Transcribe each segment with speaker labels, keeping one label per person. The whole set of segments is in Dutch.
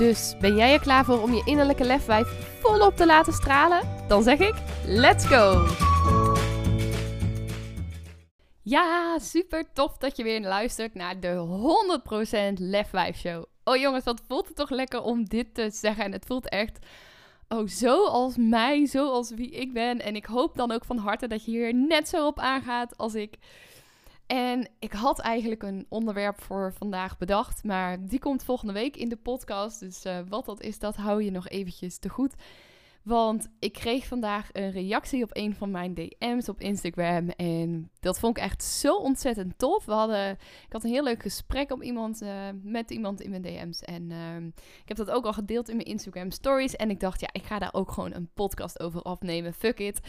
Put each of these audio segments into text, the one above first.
Speaker 1: Dus ben jij er klaar voor om je innerlijke lefwijf volop te laten stralen? Dan zeg ik: let's go! Ja, super tof dat je weer luistert naar de 100% Lefwijf Show. Oh jongens, wat voelt het toch lekker om dit te zeggen. En het voelt echt, oh zo als mij, zo als wie ik ben. En ik hoop dan ook van harte dat je hier net zo op aangaat als ik. En ik had eigenlijk een onderwerp voor vandaag bedacht, maar die komt volgende week in de podcast. Dus uh, wat dat is, dat hou je nog eventjes te goed. Want ik kreeg vandaag een reactie op een van mijn DM's op Instagram. En dat vond ik echt zo ontzettend tof. We hadden, ik had een heel leuk gesprek op iemand, uh, met iemand in mijn DM's. En uh, ik heb dat ook al gedeeld in mijn Instagram stories. En ik dacht, ja, ik ga daar ook gewoon een podcast over afnemen. Fuck it.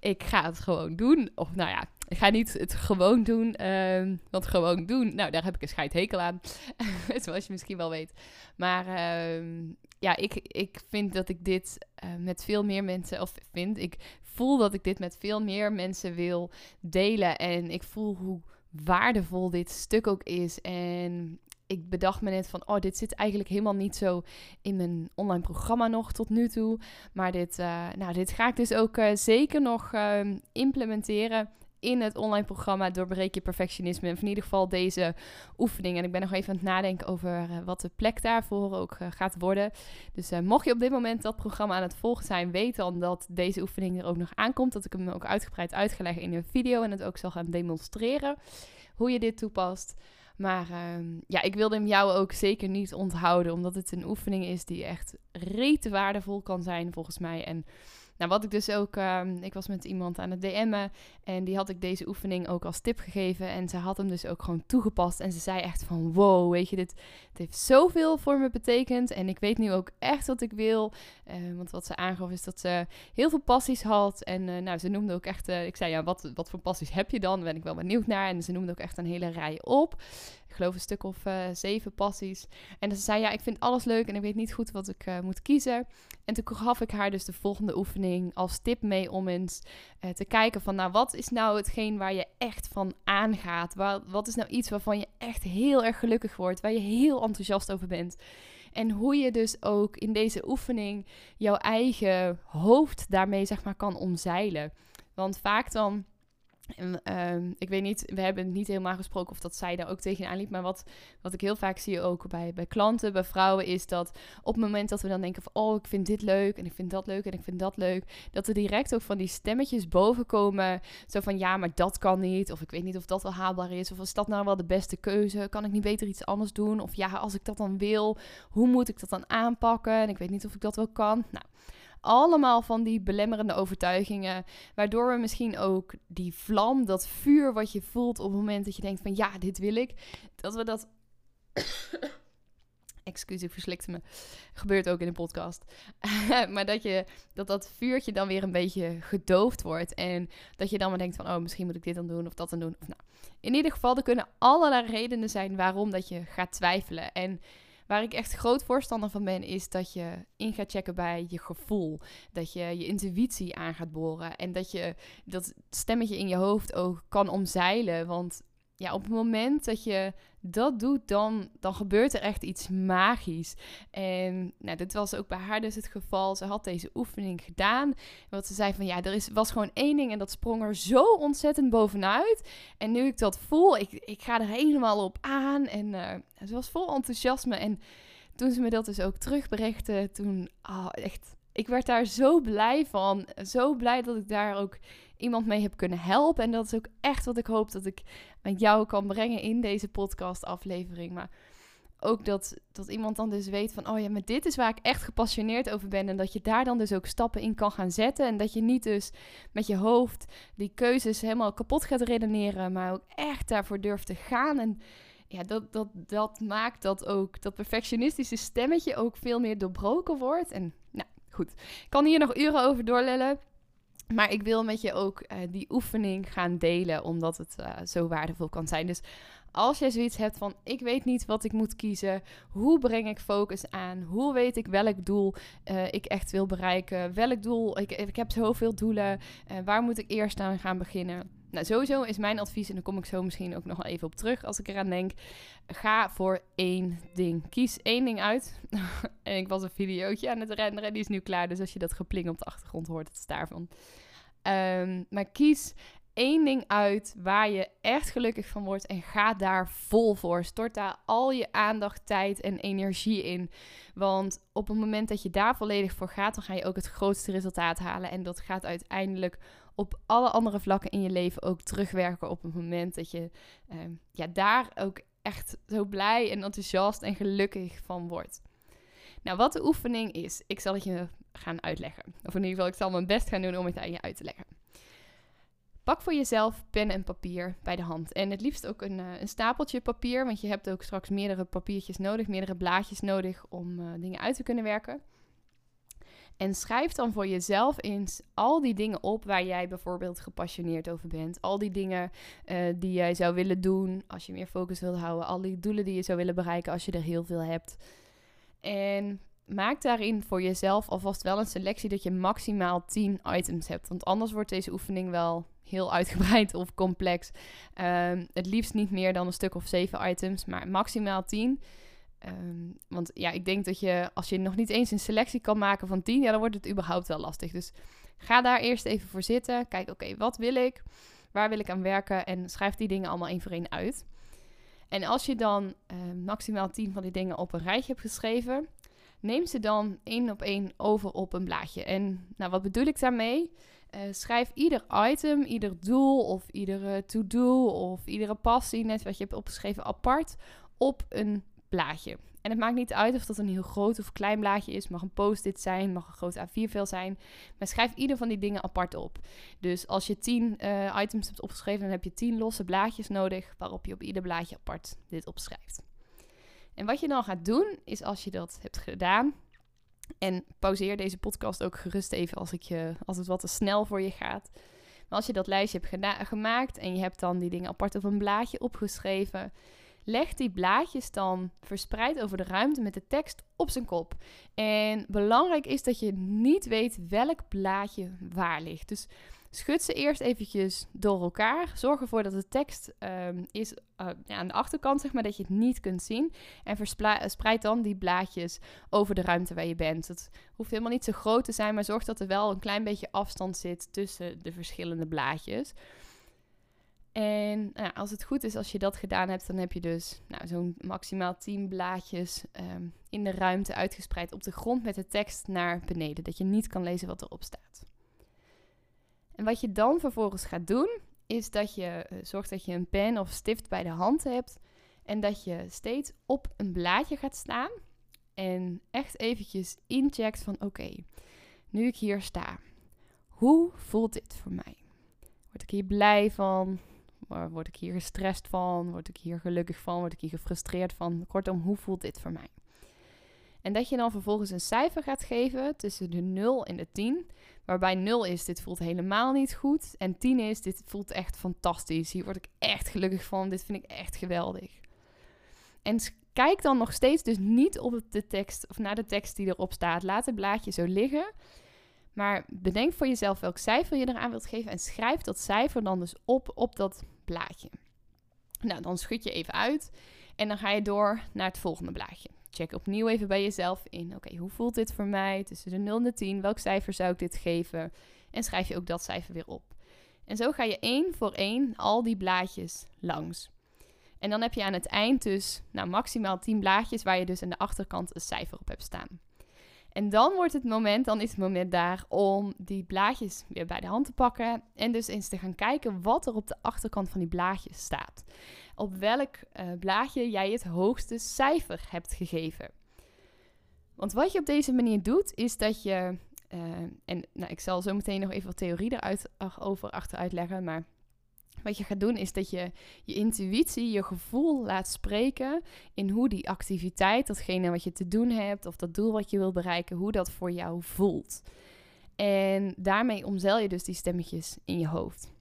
Speaker 1: Ik ga het gewoon doen. Of nou ja, ik ga niet het gewoon doen. Uh, want gewoon doen, nou, daar heb ik een scheidhekel aan. Zoals je misschien wel weet. Maar ehm, ja, ik, ik vind dat ik dit uh, met veel meer mensen, of vind, ik voel dat ik dit met veel meer mensen wil delen. En ik voel hoe waardevol dit stuk ook is. En ik bedacht me net van, oh, dit zit eigenlijk helemaal niet zo in mijn online programma nog tot nu toe. Maar dit, uh, nou, dit ga ik dus ook uh, zeker nog uh, implementeren in het online programma Doorbreek je perfectionisme. En in ieder geval deze oefening. En ik ben nog even aan het nadenken over uh, wat de plek daarvoor ook uh, gaat worden. Dus uh, mocht je op dit moment dat programma aan het volgen zijn, weet dan dat deze oefening er ook nog aankomt. Dat ik hem ook uitgebreid uitgelegd in een video en het ook zal gaan demonstreren hoe je dit toepast. Maar uh, ja, ik wilde hem jou ook zeker niet onthouden, omdat het een oefening is die echt rete waardevol kan zijn volgens mij. En nou, wat ik dus ook, um, ik was met iemand aan het DM'en en die had ik deze oefening ook als tip gegeven. En ze had hem dus ook gewoon toegepast. En ze zei echt van, wow, weet je, dit, dit heeft zoveel voor me betekend. En ik weet nu ook echt wat ik wil. Uh, want wat ze aangaf is dat ze heel veel passies had. En uh, nou, ze noemde ook echt, uh, ik zei, ja, wat, wat voor passies heb je dan? Ben ik wel benieuwd naar. En ze noemde ook echt een hele rij op. Geloof een stuk of zeven passies. En ze zei, ja, ik vind alles leuk en ik weet niet goed wat ik moet kiezen. En toen gaf ik haar dus de volgende oefening als tip mee om eens uh, te kijken van, nou, wat is nou hetgeen waar je echt van aangaat? Wat, wat is nou iets waarvan je echt heel erg gelukkig wordt, waar je heel enthousiast over bent? En hoe je dus ook in deze oefening jouw eigen hoofd daarmee, zeg maar, kan omzeilen. Want vaak dan en, uh, ik weet niet, we hebben niet helemaal gesproken of dat zij daar ook tegenaan liep. Maar wat, wat ik heel vaak zie ook bij, bij klanten, bij vrouwen, is dat op het moment dat we dan denken van... oh, ik vind dit leuk en ik vind dat leuk en ik vind dat leuk... dat er direct ook van die stemmetjes boven komen. Zo van, ja, maar dat kan niet. Of ik weet niet of dat wel haalbaar is. Of is dat nou wel de beste keuze? Kan ik niet beter iets anders doen? Of ja, als ik dat dan wil, hoe moet ik dat dan aanpakken? En ik weet niet of ik dat wel kan. Nou allemaal van die belemmerende overtuigingen. Waardoor we misschien ook die vlam, dat vuur wat je voelt op het moment dat je denkt van ja, dit wil ik. Dat we dat. Excuus, ik verslikte me. Gebeurt ook in een podcast. maar dat, je, dat dat vuurtje dan weer een beetje gedoofd wordt. En dat je dan maar denkt van, oh, misschien moet ik dit dan doen of dat dan doen. Of nou. In ieder geval, er kunnen allerlei redenen zijn waarom dat je gaat twijfelen. En Waar ik echt groot voorstander van ben, is dat je in gaat checken bij je gevoel. Dat je je intuïtie aan gaat boren. En dat je dat stemmetje in je hoofd ook kan omzeilen. Want ja, op het moment dat je dat doet, dan, dan gebeurt er echt iets magisch. En nou, dit was ook bij haar dus het geval. Ze had deze oefening gedaan. wat ze zei van ja, er is, was gewoon één ding en dat sprong er zo ontzettend bovenuit. En nu ik dat voel, ik, ik ga er helemaal op aan. En uh, ze was vol enthousiasme. En toen ze me dat dus ook terugberichtte, toen oh, echt ik werd daar zo blij van. Zo blij dat ik daar ook iemand mee heb kunnen helpen. En dat is ook echt wat ik hoop dat ik met jou kan brengen in deze podcast-aflevering. Maar ook dat, dat iemand dan dus weet van, oh ja, maar dit is waar ik echt gepassioneerd over ben. En dat je daar dan dus ook stappen in kan gaan zetten. En dat je niet dus met je hoofd die keuzes helemaal kapot gaat redeneren, maar ook echt daarvoor durft te gaan. En ja, dat, dat, dat maakt dat ook dat perfectionistische stemmetje ook veel meer doorbroken wordt. En goed. Ik kan hier nog uren over doorlellen. Maar ik wil met je ook uh, die oefening gaan delen, omdat het uh, zo waardevol kan zijn. Dus als jij zoiets hebt van ik weet niet wat ik moet kiezen, hoe breng ik focus aan, hoe weet ik welk doel uh, ik echt wil bereiken, welk doel, ik, ik heb zoveel doelen, waar moet ik eerst aan gaan beginnen? Nou, sowieso is mijn advies, en daar kom ik zo misschien ook nog even op terug als ik eraan denk. Ga voor één ding. Kies één ding uit. en ik was een videootje aan het renderen, die is nu klaar. Dus als je dat gepling op de achtergrond hoort, het is daarvan. Um, maar kies één ding uit waar je echt gelukkig van wordt en ga daar vol voor. Stort daar al je aandacht, tijd en energie in. Want op het moment dat je daar volledig voor gaat, dan ga je ook het grootste resultaat halen. En dat gaat uiteindelijk op alle andere vlakken in je leven ook terugwerken op het moment dat je uh, ja, daar ook echt zo blij en enthousiast en gelukkig van wordt. Nou, wat de oefening is, ik zal het je gaan uitleggen. Of in ieder geval, ik zal mijn best gaan doen om het aan je uit te leggen. Pak voor jezelf pen en papier bij de hand. En het liefst ook een, uh, een stapeltje papier, want je hebt ook straks meerdere papiertjes nodig, meerdere blaadjes nodig om uh, dingen uit te kunnen werken. En schrijf dan voor jezelf eens al die dingen op waar jij bijvoorbeeld gepassioneerd over bent. Al die dingen uh, die jij zou willen doen als je meer focus wilt houden. Al die doelen die je zou willen bereiken als je er heel veel hebt. En maak daarin voor jezelf alvast wel een selectie dat je maximaal 10 items hebt. Want anders wordt deze oefening wel heel uitgebreid of complex. Um, het liefst niet meer dan een stuk of 7 items, maar maximaal 10. Um, want ja, ik denk dat je, als je nog niet eens een selectie kan maken van 10, ja, dan wordt het überhaupt wel lastig. Dus ga daar eerst even voor zitten. Kijk, oké, wat wil ik? Waar wil ik aan werken? En schrijf die dingen allemaal één voor één uit. En als je dan uh, maximaal 10 van die dingen op een rijtje hebt geschreven, neem ze dan één op één over op een blaadje. En nou, wat bedoel ik daarmee? Uh, schrijf ieder item, ieder doel of iedere to-do of iedere passie, net wat je hebt opgeschreven, apart op een blaadje. En het maakt niet uit of dat een heel groot of klein blaadje is. Mag een post-it zijn, mag een groot A4-vel zijn. Maar schrijf ieder van die dingen apart op. Dus als je 10 uh, eh, items hebt opgeschreven, dan heb je 10 losse blaadjes nodig. Waarop je op ieder blaadje apart dit opschrijft. En wat je dan gaat doen, is als je dat hebt gedaan. En pauzeer deze podcast ook gerust even als, ik je, als het wat te snel voor je gaat. Maar als je dat lijstje hebt gemaakt en je hebt dan die dingen apart op een blaadje opgeschreven Leg die blaadjes dan verspreid over de ruimte met de tekst op zijn kop. En belangrijk is dat je niet weet welk blaadje waar ligt. Dus schud ze eerst eventjes door elkaar. Zorg ervoor dat de tekst um, is ja, aan de achterkant, zeg maar, dat je het niet kunt zien. En verspreid dan die blaadjes over de ruimte waar je bent. Het hoeft helemaal niet zo groot te zijn, maar zorg dat er wel een klein beetje afstand zit tussen de verschillende blaadjes. En nou, als het goed is, als je dat gedaan hebt, dan heb je dus nou, zo'n maximaal 10 blaadjes um, in de ruimte uitgespreid op de grond met de tekst naar beneden, dat je niet kan lezen wat erop staat. En wat je dan vervolgens gaat doen, is dat je uh, zorgt dat je een pen of stift bij de hand hebt en dat je steeds op een blaadje gaat staan en echt eventjes incheckt van oké, nu ik hier sta, hoe voelt dit voor mij? Word ik hier blij van? Word ik hier gestrest van? Word ik hier gelukkig van? Word ik hier gefrustreerd van? Kortom, hoe voelt dit voor mij? En dat je dan vervolgens een cijfer gaat geven tussen de 0 en de 10. Waarbij 0 is, dit voelt helemaal niet goed. En 10 is, dit voelt echt fantastisch. Hier word ik echt gelukkig van. Dit vind ik echt geweldig. En kijk dan nog steeds dus niet op de tekst of naar de tekst die erop staat. Laat het blaadje zo liggen. Maar bedenk voor jezelf welk cijfer je eraan wilt geven en schrijf dat cijfer dan dus op op dat blaadje. Nou, dan schud je even uit en dan ga je door naar het volgende blaadje. Check opnieuw even bij jezelf in. Oké, hoe voelt dit voor mij? Tussen de 0 en de 10. Welk cijfer zou ik dit geven? En schrijf je ook dat cijfer weer op. En zo ga je één voor één al die blaadjes langs. En dan heb je aan het eind dus nou, maximaal 10 blaadjes waar je dus aan de achterkant een cijfer op hebt staan. En dan wordt het moment, dan is het moment daar om die blaadjes weer bij de hand te pakken. En dus eens te gaan kijken wat er op de achterkant van die blaadjes staat. Op welk uh, blaadje jij het hoogste cijfer hebt gegeven. Want wat je op deze manier doet, is dat je. Uh, en nou, ik zal zo meteen nog even wat theorie eruit over achter uitleggen. Maar Wat je gaat doen is dat je je intuïtie, je gevoel laat spreken in hoe die activiteit, datgene wat je te doen hebt of dat doel wat je wil bereiken, hoe dat voor jou voelt. En daarmee omzeil je dus die stemmetjes in je hoofd.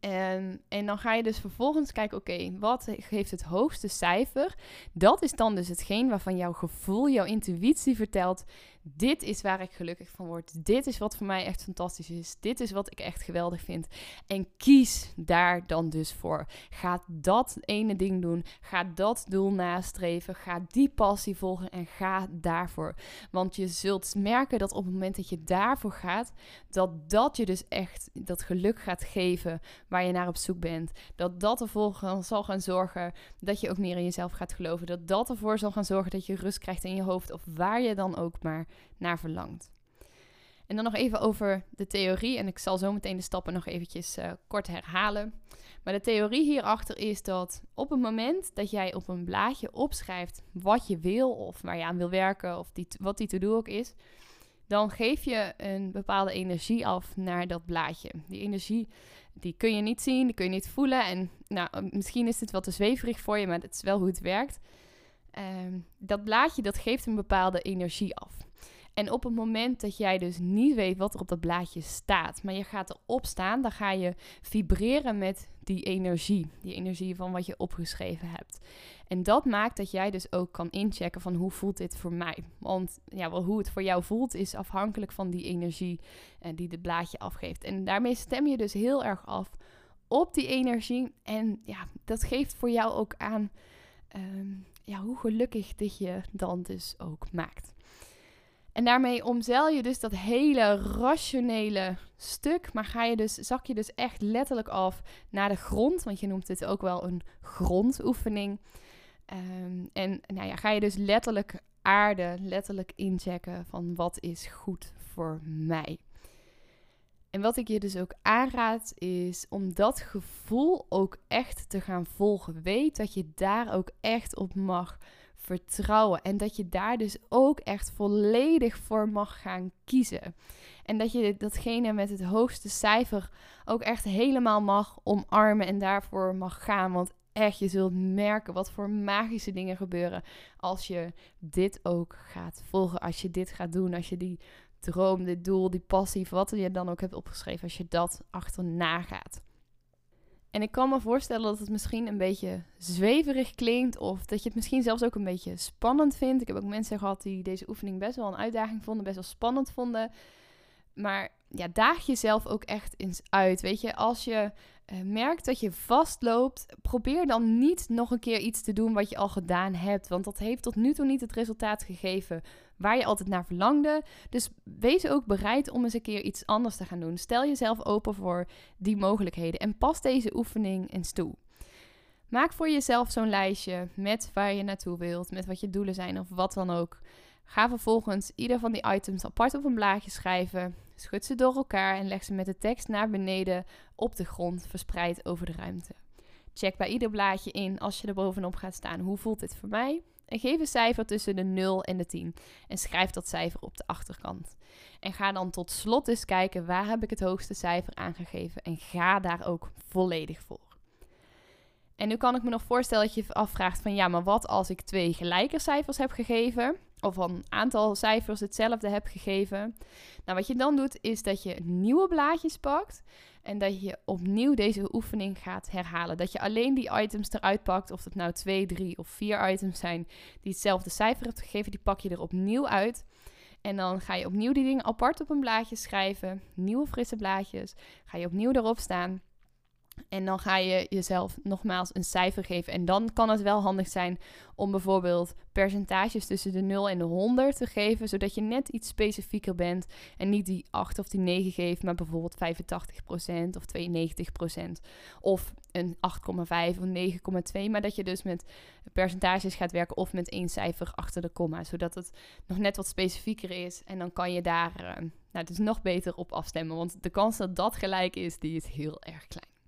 Speaker 1: En, en dan ga je dus vervolgens kijken, oké, wat geeft het hoogste cijfer? Dat is dan dus hetgeen waarvan jouw gevoel, jouw intuïtie vertelt, dit is waar ik gelukkig van word. Dit is wat voor mij echt fantastisch is. Dit is wat ik echt geweldig vind. En kies daar dan dus voor. Ga dat ene ding doen. Ga dat doel nastreven. Ga die passie volgen en ga daarvoor. Want je zult merken dat op het moment dat je daarvoor gaat, dat dat je dus echt dat geluk gaat geven waar je naar op zoek bent. Dat dat ervoor zal gaan zorgen dat je ook meer in jezelf gaat geloven. Dat dat ervoor zal gaan zorgen dat je rust krijgt in je hoofd of waar je dan ook maar naar verlangt. En dan nog even over de theorie. En ik zal zo meteen de stappen nog eventjes uh, kort herhalen. Maar de theorie hierachter is dat op het moment dat jij op een blaadje opschrijft wat je wil of waar je aan wil werken of wat die to-do ook is, dan geef je een bepaalde energie af naar dat blaadje. Die energie die kun je niet zien, die kun je niet voelen. En nou, misschien is het wel te zweverig voor je, maar het is wel hoe het werkt. Ehm, dat blaadje dat geeft een bepaalde energie af. En op het moment dat jij dus niet weet wat er op dat blaadje staat, maar je gaat erop staan, dan ga je vibreren met die energie. Die energie van wat je opgeschreven hebt. En dat maakt dat jij dus ook kan inchecken van hoe voelt dit voor mij. Want ja, wel, hoe het voor jou voelt is afhankelijk van die energie uh, die het blaadje afgeeft. En daarmee stem je dus heel erg af op die energie. En ja, dat geeft voor jou ook aan ehm, ja, hoe gelukkig dit je dan dus ook maakt. En daarmee omzeil je dus dat hele rationele stuk, maar ga je dus, zak je dus echt letterlijk af naar de grond, want je noemt het ook wel een grondoefening. Um, en nou ja, ga je dus letterlijk aarde, letterlijk inchecken van wat is goed voor mij. En wat ik je dus ook aanraad is om dat gevoel ook echt te gaan volgen. Weet dat je daar ook echt op mag vertrouwen. En dat je daar dus ook echt volledig voor mag gaan kiezen. En dat je datgene met het hoogste cijfer ook echt helemaal mag omarmen en daarvoor mag gaan. Want echt, je zult merken wat voor magische dingen gebeuren als je dit ook gaat volgen. Als je dit gaat doen, als je die droom, dit doel, die passie, wat je dan ook hebt opgeschreven, als je dat achterna gaat. En ik kan me voorstellen dat het misschien een beetje zweverig klinkt of dat je het misschien zelfs ook een beetje spannend vindt. Ik heb ook mensen gehad die deze oefening best wel een uitdaging vonden, best wel spannend vonden. Maar ja, daag jezelf ook echt eens uit. Weet je, als je uh, merkt dat je vastloopt, probeer dan niet nog een keer iets te doen wat je al gedaan hebt. Want dat heeft tot nu toe niet het resultaat gegeven waar je altijd naar verlangde. Dus wees ook bereid om eens een keer iets anders te gaan doen. Stel jezelf open voor die mogelijkheden en pas deze oefening eens toe. Maak voor jezelf zo'n lijstje met waar je naartoe wilt, met wat je doelen zijn of wat dan ook. Ga vervolgens ieder van die items apart op een blaadje schrijven. Schud ze door elkaar en leg ze met de tekst naar beneden op de grond, verspreid over de ruimte. Check bij ieder blaadje in als je er bovenop gaat staan. Hoe voelt dit voor mij? En geef een cijfer tussen de 0 en de 10. En schrijf dat cijfer op de achterkant. En ga dan tot slot eens kijken waar heb ik het hoogste cijfer aangegeven. En ga daar ook volledig voor. En nu kan ik me nog voorstellen dat je afvraagt van ja, maar wat als ik twee gelijke cijfers heb gegeven? Of een aantal cijfers hetzelfde heb gegeven. Nou, wat je dan doet, is dat je nieuwe blaadjes pakt. En dat je opnieuw deze oefening gaat herhalen. Dat je alleen die items eruit pakt. Of het nou twee, drie of vier items zijn die hetzelfde cijfer hebt gegeven. Die pak je er opnieuw uit. En dan ga je opnieuw die dingen apart op een blaadje schrijven. Nieuwe frisse blaadjes. Ga je opnieuw erop staan. En dan ga je jezelf nogmaals een cijfer geven. En dan kan het wel handig zijn om bijvoorbeeld percentages tussen de 0 en de 100 te geven, zodat je net iets specifieker bent en niet die 8 of die 9 geeft, maar bijvoorbeeld 85% of 92% of een 8,5 of 9,2, maar dat je dus met percentages gaat werken of met één cijfer achter de komma, zodat het nog net wat specifieker is en dan kan je daar uh, nou, dus nog beter op afstemmen, want de kans dat dat gelijk is, die is heel erg klein.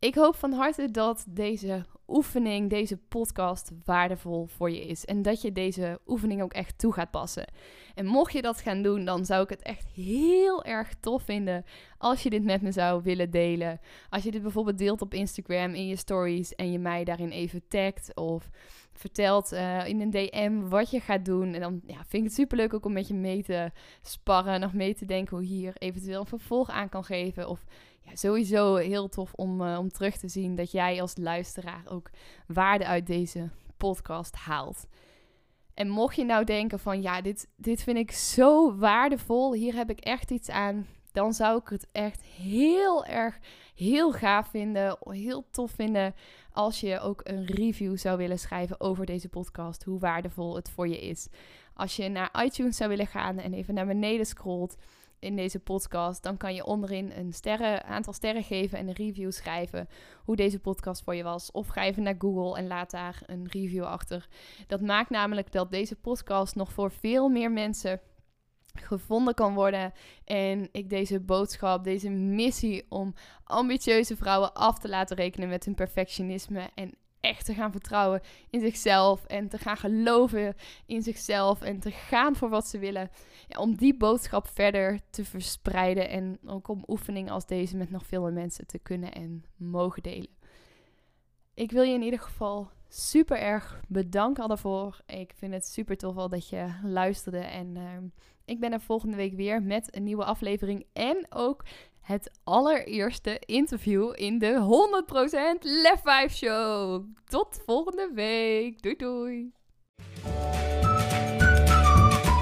Speaker 1: Ik hoop van harte dat deze oefening, deze podcast waardevol voor je is. En dat je deze oefening ook echt toe gaat passen. En mocht je dat gaan doen, dan zou ik het echt heel erg tof vinden als je dit met me zou willen delen. Als je dit bijvoorbeeld deelt op Instagram in je stories en je mij daarin even tagt of vertelt uh, in een DM wat je gaat doen. En dan ja, vind ik het superleuk ook om met je mee te sparren, nog mee te denken hoe je hier eventueel een vervolg aan kan geven. Of ja, sowieso heel tof om, uh, om terug te zien dat jij als luisteraar ook waarde uit deze podcast haalt. En mocht je nou denken van ja, dit, dit vind ik zo waardevol, hier heb ik echt iets aan, dan zou ik het echt heel erg, heel gaaf vinden, heel tof vinden als je ook een review zou willen schrijven over deze podcast, hoe waardevol het voor je is. Als je naar iTunes zou willen gaan en even naar beneden scrolt in deze podcast, dan kan je onderin een sterren, aantal sterren geven en een review schrijven hoe deze podcast voor je was. Of even naar Google en laat daar een review achter. Dat maakt namelijk dat deze podcast nog voor veel meer mensen gevonden kan worden. En ik deze boodschap, deze missie om ambitieuze vrouwen af te laten rekenen met hun perfectionisme en te gaan vertrouwen in zichzelf en te gaan geloven in zichzelf en te gaan voor wat ze willen. Ja, om die boodschap verder te verspreiden en ook om oefeningen als deze met nog veel meer mensen te kunnen en mogen delen. Ik wil je in ieder geval super erg bedanken daarvoor. Ik vind het super tof al dat je luisterde en ehm, ik ben er volgende week weer met een nieuwe aflevering en ook het allereerste interview in de 100% Lef 5 Show. Tot volgende week. Doei doei.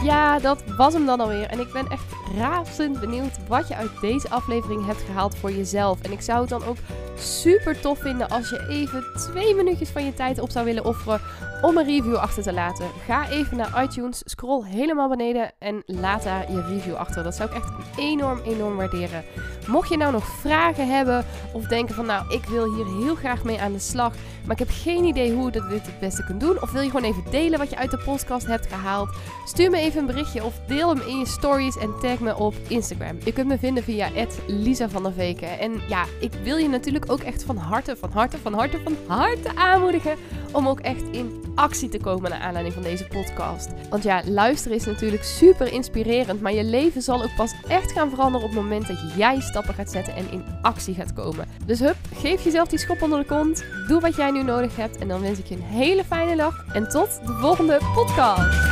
Speaker 1: Ja, dat was hem dan alweer. En ik ben echt razend benieuwd wat je uit deze aflevering hebt gehaald voor jezelf. En ik zou het dan ook super tof vinden als je even twee minuutjes van je tijd op zou willen offeren om een review achter te laten. Ga even naar iTunes, scroll helemaal beneden en laat daar je review achter. Dat zou ik echt enorm, enorm waarderen. Mocht je nou nog vragen hebben of denken van nou, ik wil hier heel graag mee aan de slag, maar ik heb geen idee hoe ik dit het beste kan doen. Of wil je gewoon even delen wat je uit de podcast hebt gehaald? Stuur me even een berichtje of deel hem in je stories en tag me op Instagram. Je kunt me vinden via Lisa van der Veken. En ja, ik wil je natuurlijk ook echt van harte, van harte, van harte, van harte aanmoedigen om ook echt in actie te komen naar aanleiding van deze podcast. Want ja, luisteren is natuurlijk super inspirerend, maar je leven zal ook pas echt gaan veranderen op het moment dat jij stappen gaat zetten en in actie gaat komen. Dus hup, geef jezelf die schop onder de kont, doe wat jij nodig hebt en dan wens ik je een hele fijne dag en tot de volgende podcast.